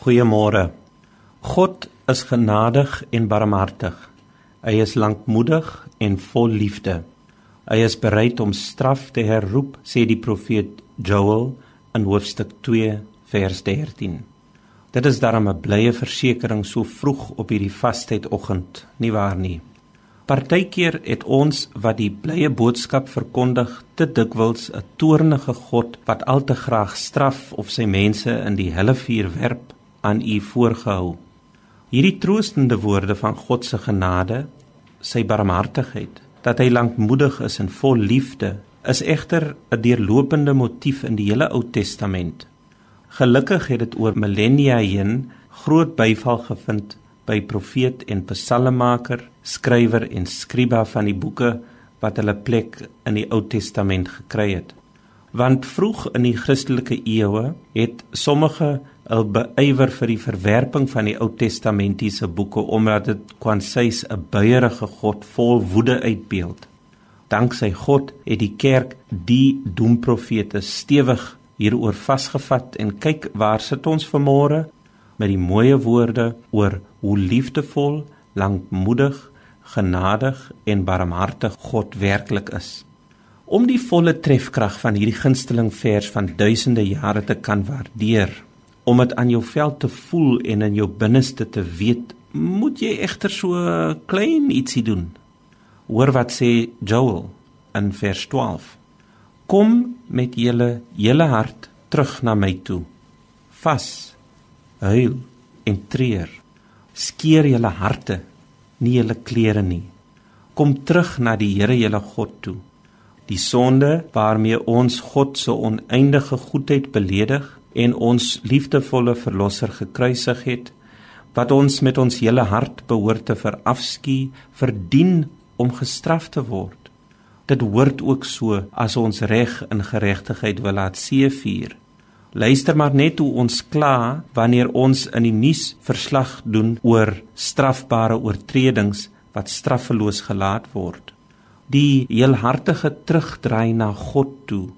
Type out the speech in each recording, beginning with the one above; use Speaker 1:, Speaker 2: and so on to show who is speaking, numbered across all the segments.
Speaker 1: Goeiemôre. God is genadig en barmhartig. Hy is lankmoedig en vol liefde. Hy is bereid om straf te herroep, sê die profeet Joël in hoofstuk 2 vers 13. Dit is daarom 'n blye versekering so vroeg op hierdie vastydoggend, nie waar nie? Partykeer het ons wat die blye boodskap verkondig te dikwels 'n toornige God wat al te graag straf of sy mense in die hellevuur werp aan u voorgehou. Hierdie troostende woorde van God se genade, sy barmhartigheid, dat hy lankmoedig is en vol liefde, is egter 'n deurlopende motief in die hele Ou Testament. Gelukkig het dit oor millennia heen groot byval gevind by profeet en psalmmaker, skrywer en skriba van die boeke wat hulle plek in die Ou Testament gekry het. Want vroeg in die Christelike eeue het sommige hul beywer vir die verwerping van die Ou Testamentiese boeke omdat dit kwansies 'n buierige God vol woede uitbeeld. Danksy God het die kerk die doemprofete stewig hieroor vasgevat en kyk waar sit ons vanmôre met die mooie woorde oor hoe liefdevol, lankmoedig, genadig en barmhartig God werklik is. Om die volle trefkrag van hierdie gunsteling vers van duisende jare te kan waardeer, om dit aan jou vel te voel en in jou binneste te weet, moet jy egter so klein ietsie doen. Hoor wat sê Joel in vers 12. Kom met julle hele hart terug na my toe. Vas, huil en treur. Skeer julle harte, nie julle klere nie. Kom terug na die Here julle God toe. Die sonde waarmee ons God se oneindige goedheid beledig en ons liefdevolle verlosser gekruisig het wat ons met ons hele hart behoort te verafskie verdien om gestraf te word. Dit hoort ook so as ons reg in geregtigheid wil laat seëvier. Luister maar net hoe ons kla wanneer ons in die nuus verslag doen oor strafbare oortredings wat straffeloos gelaat word. Die heelhartige terugdraai na God toe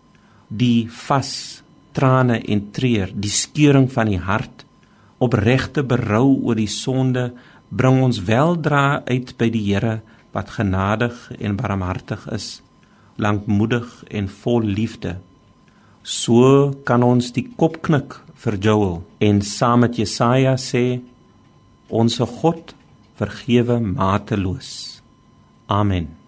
Speaker 1: die vas trane en treur, die skeuring van die hart, opregte berou oor die sonde bring ons weldra uit by die Here wat genadig en barmhartig is, lankmoedig en vol liefde. So kan ons die kop knik vir Joel en saam met Jesaja sê onsse God vergewe mateloos. Amen.